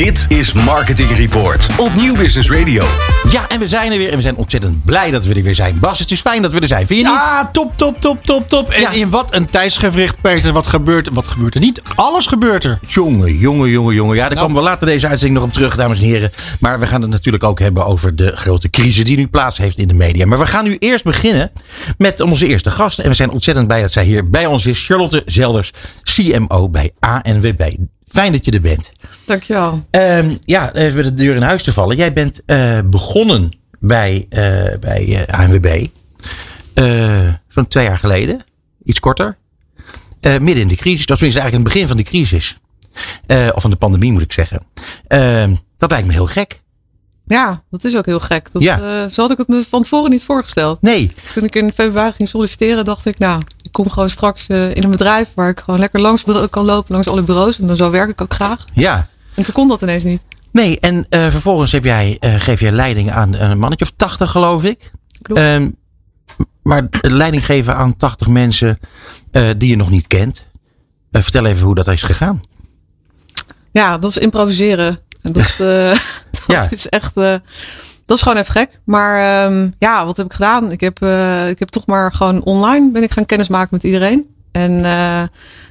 Dit is Marketing Report op Nieuw Business Radio. Ja, en we zijn er weer. En we zijn ontzettend blij dat we er weer zijn. Bas, het is fijn dat we er zijn. Vind je niet? Ja, top, top, top, top, top. En Ja. in wat een tijdsgevricht, Peter. Wat gebeurt, wat gebeurt er niet? Alles gebeurt er. Jongen, jongen, jongen, jongen. Ja, daar Nou. komen we later deze uitzending nog op terug, dames en heren. Maar we gaan het natuurlijk ook hebben over de grote crisis die nu plaats heeft in de media. Maar we gaan nu eerst beginnen met onze eerste gast. En we zijn ontzettend blij dat zij hier bij ons is. Charlotte Zelders, CMO bij ANWB. Fijn dat je er bent. Dankjewel. Ehm, ja, even met de deur in huis te vallen. Jij bent eh, begonnen bij, eh, bij ANWB. eh, Zo'n twee jaar geleden. Iets korter. Midden in de crisis. Dat is eigenlijk in het begin van de crisis. Of van de pandemie moet ik zeggen. Ehm, dat lijkt me heel gek. Ja, dat is ook heel gek. Dat, Ja. eh, zo had ik het me van tevoren niet voorgesteld. Nee. Toen ik in februari ging solliciteren, dacht ik, nou, ik kom gewoon straks eh, in een bedrijf waar ik gewoon lekker langs kan lopen, langs alle bureaus. En dan zo werk ik ook graag. Ja. En toen kon dat ineens niet. Nee, en eh, vervolgens heb jij, geef jij leiding aan een mannetje of 80 geloof ik. Klopt. Ehm, maar leiding geven aan 80 mensen die je nog niet kent. Vertel even hoe dat is gegaan. Ja, dat is improviseren. En dat dat Ja. is echt, eh, dat is gewoon even gek. Maar ehm, ja, wat heb ik gedaan? Ik heb, eh, ik heb toch maar gewoon online ben ik gaan kennismaken met iedereen. En eh,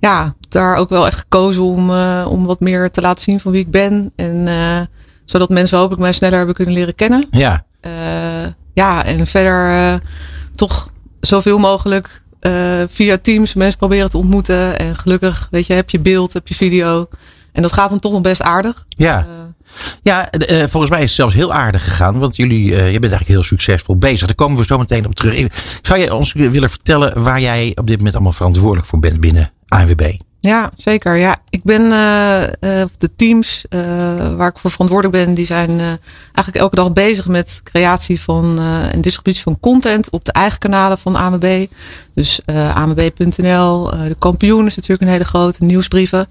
ja, daar ook wel echt gekozen om, om wat meer te laten zien van wie ik ben. En zodat mensen hopelijk mij sneller hebben kunnen leren kennen. Ja. Ja, en verder toch zoveel mogelijk via Teams mensen proberen te ontmoeten. En gelukkig, weet je, heb je beeld, heb je video. En dat gaat dan toch nog best aardig. Ja. Eh, Ja, eh, volgens mij is het zelfs heel aardig gegaan. Want jullie, eh, je bent eigenlijk heel succesvol bezig. Daar komen we zo meteen op terug. Zou jij ons willen vertellen waar jij op dit moment allemaal verantwoordelijk voor bent binnen ANWB? Ja, zeker. Ja, ik ben eh, eh, de teams eh, waar ik voor verantwoordelijk ben, die zijn eh, eigenlijk elke dag bezig met creatie van eh, en distributie van content op de eigen kanalen van AMB. Dus eh AMB.nl, eh, de kampioen is natuurlijk een hele grote nieuwsbrieven.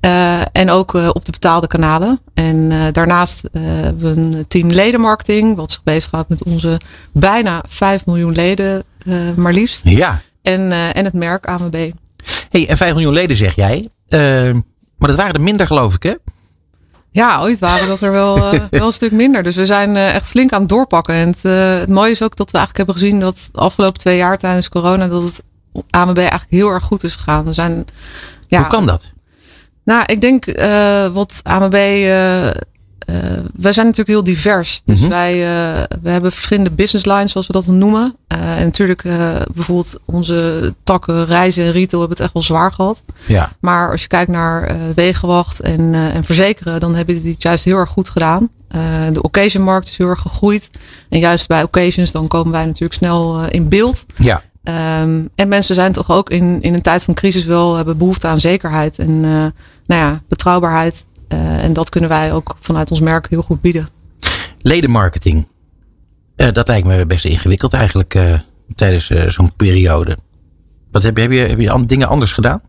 Eh, en ook eh, op de betaalde kanalen. En eh, daarnaast eh, hebben we een team ledenmarketing, wat zich bezighoudt met onze bijna 5 miljoen leden, eh, maar liefst. Ja. En, eh, en het merk AMB. Hey, en 5 miljoen leden zeg jij. Eh, maar dat waren er minder geloof ik hè? Ja, ooit waren dat er wel, eh, wel een stuk minder. Dus we zijn eh, echt flink aan het doorpakken. En het, eh, het mooie is ook dat we eigenlijk hebben gezien dat de afgelopen twee jaar tijdens corona dat het AMB eigenlijk heel erg goed is gegaan. We zijn, ja, Hoe kan dat? Nou, ik denk wat AMB. Eh, wij zijn natuurlijk heel divers. Dus Mhm. wij eh, we hebben verschillende business lines, zoals we dat noemen. Eh, en natuurlijk, bijvoorbeeld onze takken reizen en retail hebben het echt wel zwaar gehad. Ja. Maar als je kijkt naar wegenwacht en, en verzekeren, dan hebben die het juist heel erg goed gedaan. De occasionmarkt is heel erg gegroeid. En juist bij occasions, dan komen wij natuurlijk snel in beeld. Ja. Ehm, en mensen zijn toch ook in, in een tijd van crisis wel hebben behoefte aan zekerheid en nou ja, betrouwbaarheid. Eh, en dat kunnen wij ook vanuit ons merk heel goed bieden. Ledenmarketing. Eh, dat lijkt me best ingewikkeld eigenlijk eh, tijdens zo'n periode. Wat heb je, heb je, heb je dingen anders gedaan?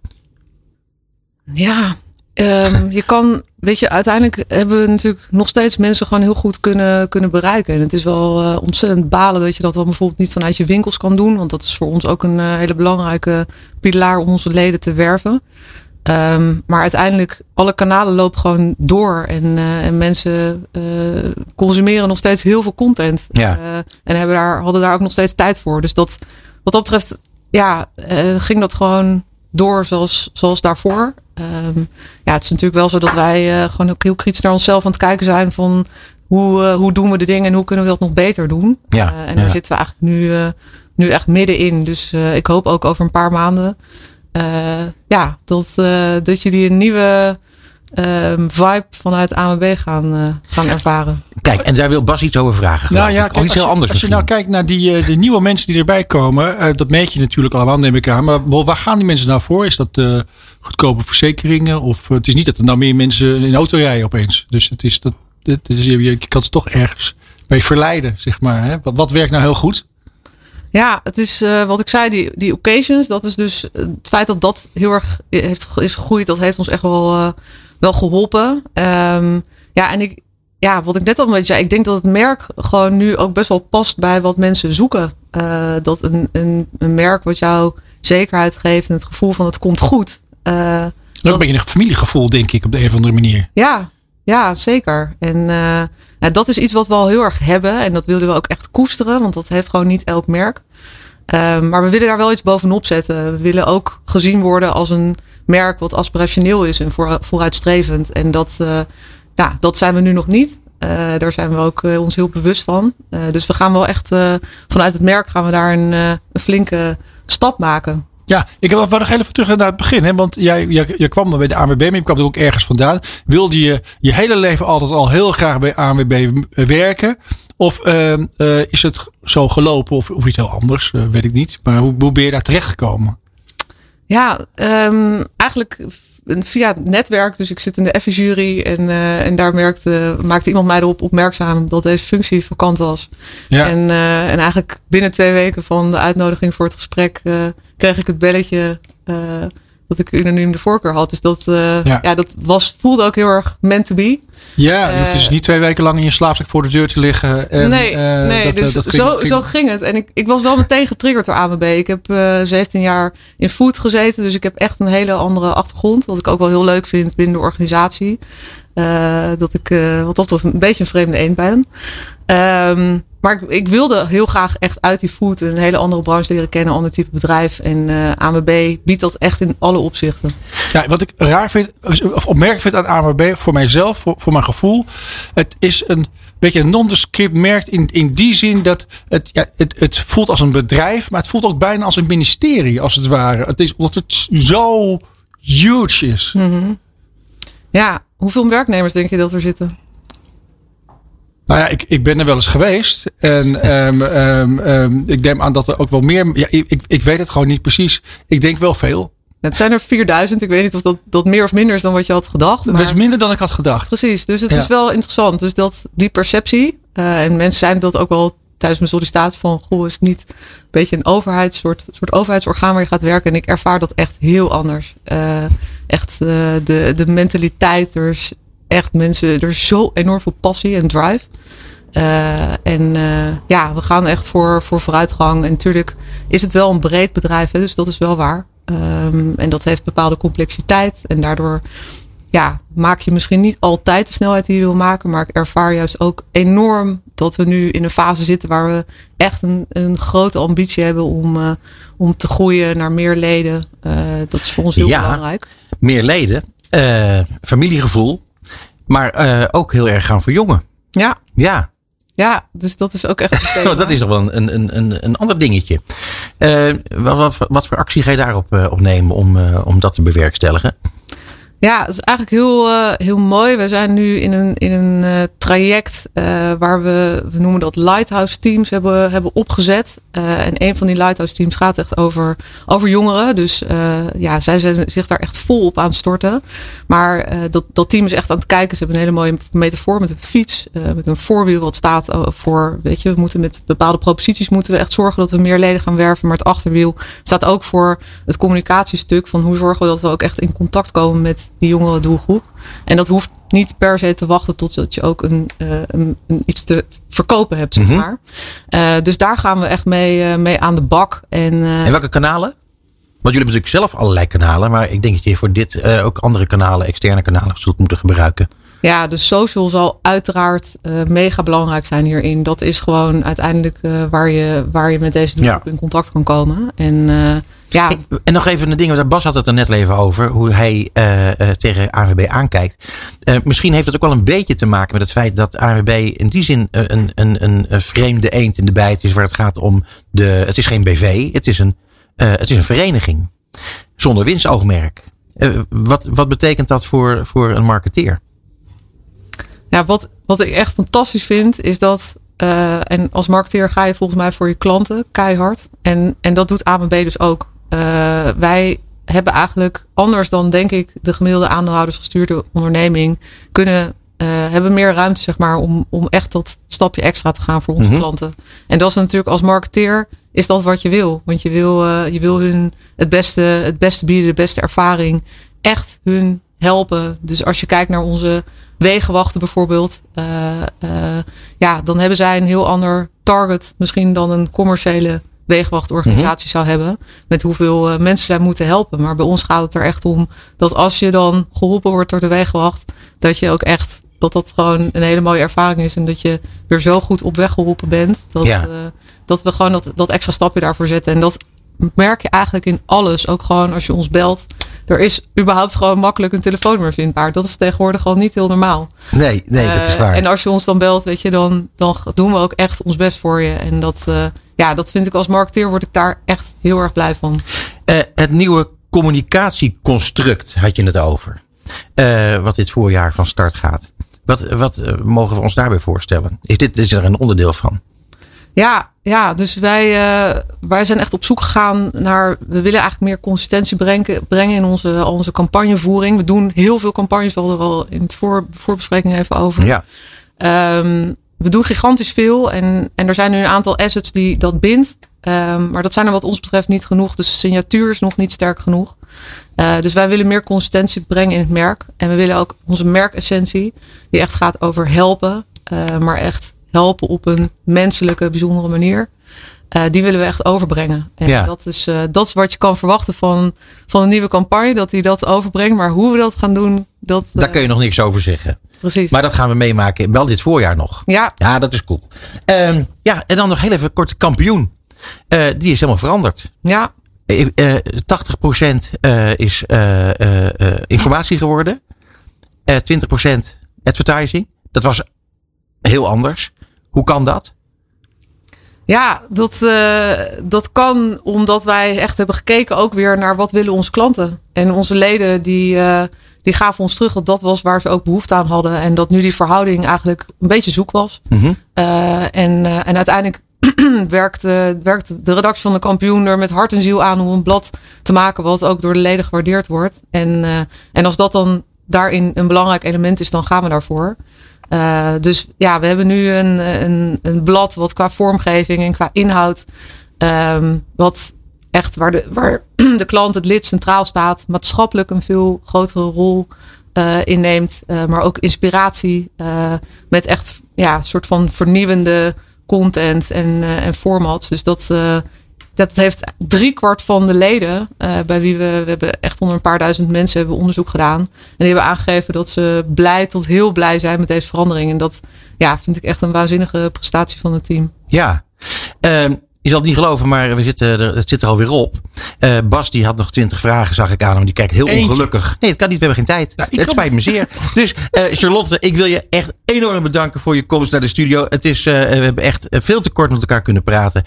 Ja, ehm, je kan, weet je, uiteindelijk hebben we natuurlijk nog steeds mensen gewoon heel goed kunnen, kunnen bereiken. En het is wel ontzettend balen dat je dat dan bijvoorbeeld niet vanuit je winkels kan doen. Want dat is voor ons ook een hele belangrijke pilaar om onze leden te werven. Ehm, maar uiteindelijk, alle kanalen lopen gewoon door. En, eh, en mensen eh, consumeren nog steeds heel veel content. Ja. Eh, en hebben daar, hadden daar ook nog steeds tijd voor. Dus dat, wat dat betreft, ja, ging dat gewoon door zoals, zoals daarvoor. Ehm, ja, het is natuurlijk wel zo dat wij gewoon ook heel kritisch naar onszelf aan het kijken zijn van hoe, hoe doen we de dingen en hoe kunnen we dat nog beter doen. Ja, en daar ja. zitten we eigenlijk nu, nu echt middenin. Dus ik hoop ook over een paar maanden ja, dat, eh, dat jullie een nieuwe ehm, vibe vanuit AMB gaan, eh, gaan ervaren. Kijk, en daar wil Bas iets over vragen. Nou ja, kijk, of iets als, heel je, anders als je misschien. nou kijkt naar die, eh, de nieuwe mensen die erbij komen, eh, dat meet je natuurlijk allemaal, neem ik aan. Maar waar gaan die mensen nou voor? Is dat eh, goedkope verzekeringen? Of eh, het is niet dat er nou meer mensen in auto rijden opeens. Dus het is dat, het is, je, je kan ze toch ergens bij verleiden, zeg maar. Hè? Wat, wat werkt nou heel goed? Ja, het is eh, wat ik zei, die, die occasions, dat is dus eh, het feit dat dat heel erg heeft, is gegroeid, dat heeft ons echt wel, eh, wel geholpen. Ehm, ja, en ik, ja, wat ik net al een beetje zei, ik denk dat het merk gewoon nu ook best wel past bij wat mensen zoeken. Dat een, een, een merk wat jou zekerheid geeft en het gevoel van het komt goed. Dat een beetje een familiegevoel, denk ik, op de een of andere manier. ja, Ja, zeker. En nou, dat is iets wat we al heel erg hebben. En dat willen we ook echt koesteren. Want dat heeft gewoon niet elk merk. Uh, maar we willen daar wel iets bovenop zetten. We willen ook gezien worden als een merk wat aspirationeel is en voor, vooruitstrevend. En dat, uh, ja, dat zijn we nu nog niet. Uh, daar zijn we ook ons heel bewust van. Dus we gaan wel echt vanuit het merk gaan we daar een, een flinke stap maken. Ja, ik wil nog even terug naar het begin. Hè? Want jij, jij, je kwam bij de ANWB, maar je kwam er ook ergens vandaan. Wilde je je hele leven altijd al heel graag bij ANWB werken? Of is het zo gelopen of, of iets heel anders? weet ik niet. Maar hoe, hoe ben je daar terecht gekomen? Ja, um, eigenlijk via het netwerk. Dus ik zit in de F-jury en, uh, en daar merkte, maakte iemand mij erop opmerkzaam dat deze functie vakant was. Ja. En, uh, en eigenlijk binnen twee weken van de uitnodiging voor het gesprek uh, kreeg ik het belletje dat ik unaniem de voorkeur had. Dus dat, ja. ja. dat was, voelde ook heel erg meant to be. Ja, je hoeft dus niet twee weken lang in je slaapzak voor de deur te liggen. En, nee, uh, nee dat, dus dat ging, zo, ging... zo ging het. En ik, ik was wel meteen getriggerd door AMB. Ik heb uh, 17 jaar in food gezeten. Dus ik heb echt een hele andere achtergrond. Wat ik ook wel heel leuk vind binnen de organisatie. Dat ik wat dat een beetje een vreemde een ben. Um, maar ik, ik, wilde heel graag echt uit die food een hele andere branche leren kennen, ander type bedrijf. En uh, AMB biedt dat echt in alle opzichten. Ja, wat ik raar vind, of opmerkelijk vind aan AMB voor mijzelf, voor, voor mijn gevoel. Het is een beetje een nondescript merk in, in die zin dat het, ja, het, het voelt als een bedrijf, maar het voelt ook bijna als een ministerie, als het ware. Het is omdat het zo huge is. Mm -hmm. Ja, hoeveel werknemers denk je dat er zitten? Nou ja, ik, ik ben er wel eens geweest. En um, um, um, ik denk aan dat er ook wel meer. Ja, ik, ik weet het gewoon niet precies. Ik denk wel veel. Het zijn er 4000. Ik weet niet of dat, dat meer of minder is dan wat je had gedacht. Het is minder dan ik had gedacht. Precies. Dus het ja. is wel interessant. Dus dat die perceptie. Uh, en mensen zijn dat ook wel tijdens mijn sollicitatie van. Goh, is het niet een beetje een overheidssoort soort overheidsorgaan waar je gaat werken. En ik ervaar dat echt heel anders. Uh, echt uh, de, de mentaliteit. Er is echt mensen, er is zo enorm veel passie en drive. Uh, en uh, ja, we gaan echt voor, voor vooruitgang. En natuurlijk is het wel een breed bedrijf, hè, dus dat is wel waar. Um, en dat heeft bepaalde complexiteit. En daardoor ja, maak je misschien niet altijd de snelheid die je wil maken. Maar ik ervaar juist ook enorm dat we nu in een fase zitten waar we echt een, een grote ambitie hebben om, uh, om te groeien naar meer leden. dat is voor ons heel ja, belangrijk. Meer leden, familiegevoel. Maar uh, ook heel erg gaan verjongen. Ja. Ja. Ja, dus dat is ook echt. Want dat is nog wel een, een, een, een ander dingetje. Uh, wat, wat, wat, voor actie ga je daarop uh, op nemen om, om dat te bewerkstelligen? Ja, het is eigenlijk heel, uh, heel mooi. We zijn nu in een, in een uh, traject uh, waar we, we noemen dat lighthouse teams hebben, hebben opgezet. en een van die lighthouse teams gaat echt over, over jongeren. Dus ja, zij zijn zich daar echt vol op aan het storten. Maar dat, dat team is echt aan het kijken. Ze hebben een hele mooie metafoor met een fiets. met een voorwiel wat staat voor, weet je, we moeten met bepaalde proposities moeten we echt zorgen dat we meer leden gaan werven. Maar het achterwiel staat ook voor het communicatiestuk van hoe zorgen we dat we ook echt in contact komen met die jongere doelgroep. En dat hoeft niet per se te wachten totdat je ook een, uh, een, een iets te verkopen hebt, zeg maar. Mm -hmm. uh, dus daar gaan we echt mee, uh, mee aan de bak. En, en welke kanalen? Want jullie hebben natuurlijk zelf allerlei kanalen, maar ik denk dat je voor dit ook andere kanalen, externe kanalen, zult moeten gebruiken. Ja, de social zal uiteraard uh, mega belangrijk zijn hierin. Dat is gewoon uiteindelijk uh, waar, je, waar je met deze doelgroep ja. in contact kan komen. En ja. Ik, en nog even een ding, want Bas had het er net even over, hoe hij tegen ANWB aankijkt. misschien heeft het ook wel een beetje te maken met het feit dat ANWB in die zin een, een, een, een vreemde eend in de bijt is, waar het gaat om de. Het is geen BV, het is een, het is een vereniging. Zonder winstoogmerk. wat, wat betekent dat voor, voor een marketeer? Ja, wat, wat ik echt fantastisch vind, is dat. Uh, en als marketeer ga je volgens mij voor je klanten keihard. En, en dat doet ABB dus ook. Uh, wij hebben eigenlijk anders dan denk ik de gemiddelde aandeelhouders gestuurde onderneming kunnen uh, hebben meer ruimte zeg maar om, om echt dat stapje extra te gaan voor onze mm -hmm. klanten. En dat is natuurlijk als marketeer is dat wat je wil. Want je wil, uh, je wil hun het beste, het beste bieden, de beste ervaring. Echt hun helpen. Dus als je kijkt naar onze wegenwachten bijvoorbeeld. Uh, ja, dan hebben zij een heel ander target misschien dan een commerciële wegenwachtorganisatie mm -hmm. zou hebben. Met hoeveel uh, mensen zij moeten helpen. Maar bij ons gaat het er echt om dat als je dan geholpen wordt door de wegenwacht, dat je ook echt dat dat gewoon een hele mooie ervaring is. En dat je weer zo goed op weg geholpen bent. Dat, Ja. eh, dat we gewoon dat, dat extra stapje daarvoor zetten. En dat merk je eigenlijk in alles. Ook gewoon als je ons belt. Er is überhaupt gewoon makkelijk een telefoonnummer vindbaar. Dat is tegenwoordig gewoon niet heel normaal. Nee, nee, dat is Eh, waar. En als je ons dan belt, weet je, dan, dan doen we ook echt ons best voor je. En dat, eh, ja, dat vind ik als marketeer word ik daar echt heel erg blij van. Eh, het nieuwe communicatieconstruct had je het over. Eh, wat dit voorjaar van start gaat. Wat, wat eh, mogen we ons daarbij voorstellen? Is dit is er een onderdeel van? Ja, ja dus wij, wij zijn echt op zoek gegaan naar. We willen eigenlijk meer consistentie brengen, brengen in onze, onze campagnevoering. We doen heel veel campagnes, we hadden er al in het voor, voorbespreking even over. Ja. Ehm, we doen gigantisch veel en, en er zijn nu een aantal assets die dat bindt. Ehm, maar dat zijn er wat ons betreft niet genoeg. Dus de signatuur is nog niet sterk genoeg. Eh, dus wij willen meer consistentie brengen in het merk. En we willen ook onze merkessentie, die echt gaat over helpen. eh, maar echt helpen op een menselijke, bijzondere manier. Eh, die willen we echt overbrengen. En Ja. dat, is, dat is wat je kan verwachten van, van een nieuwe campagne. Dat die dat overbrengt. Maar hoe we dat gaan doen, dat... Daar kun je nog niks over zeggen. Precies. Maar dat gaan we meemaken. Wel dit voorjaar nog. ja, Ja, dat is cool. Ehm, ja, en dan nog heel even kort kampioen. Eh, die is helemaal veranderd. ja, Eh, eh, 80% eh, is informatie geworden. Eh 20% advertising. Dat was heel anders. Hoe kan dat? Ja, dat, dat kan omdat wij echt hebben gekeken ook weer naar wat willen onze klanten. En onze leden die, die gaven ons terug dat dat was waar ze ook behoefte aan hadden. En dat nu die verhouding eigenlijk een beetje zoek was. Mhm. Eh, en, eh, en uiteindelijk werkte, werkte de redactie van de kampioen er met hart en ziel aan om een blad te maken wat ook door de leden gewaardeerd wordt. En, eh, en als dat dan daarin een belangrijk element is, dan gaan we daarvoor. Dus ja, we hebben nu een, een, een blad wat qua vormgeving en qua inhoud, ehm, wat echt waar de, waar de klant, het lid centraal staat, maatschappelijk een veel grotere rol eh, inneemt, eh, maar ook inspiratie eh, met echt ja, soort van vernieuwende content en, en formats. Dus dat, dat heeft driekwart van de leden, bij wie we, we hebben echt onder een paar duizend mensen hebben onderzoek gedaan. En die hebben aangegeven dat ze blij tot heel blij zijn met deze verandering. En dat ja, vind ik echt een waanzinnige prestatie van het team. Ja. Ehm, je zal het niet geloven, maar we zitten er, het zit er alweer op. Eh, Bas die had nog twintig vragen, zag ik aan hem. Die kijkt heel Eentje. ongelukkig. Nee, het kan niet. We hebben geen tijd. Ja, ik het kan- spijt me zeer. Dus eh, Charlotte, ik wil je echt enorm bedanken voor je komst naar de studio. Het is, eh, we hebben echt veel te kort met elkaar kunnen praten.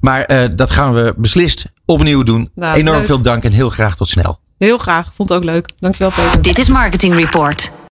Maar eh, dat gaan we beslist opnieuw doen. Nou, enorm leuk. veel dank en heel graag tot snel. Heel graag, vond het ook leuk. Dankjewel Peter. Dit is Marketing Report.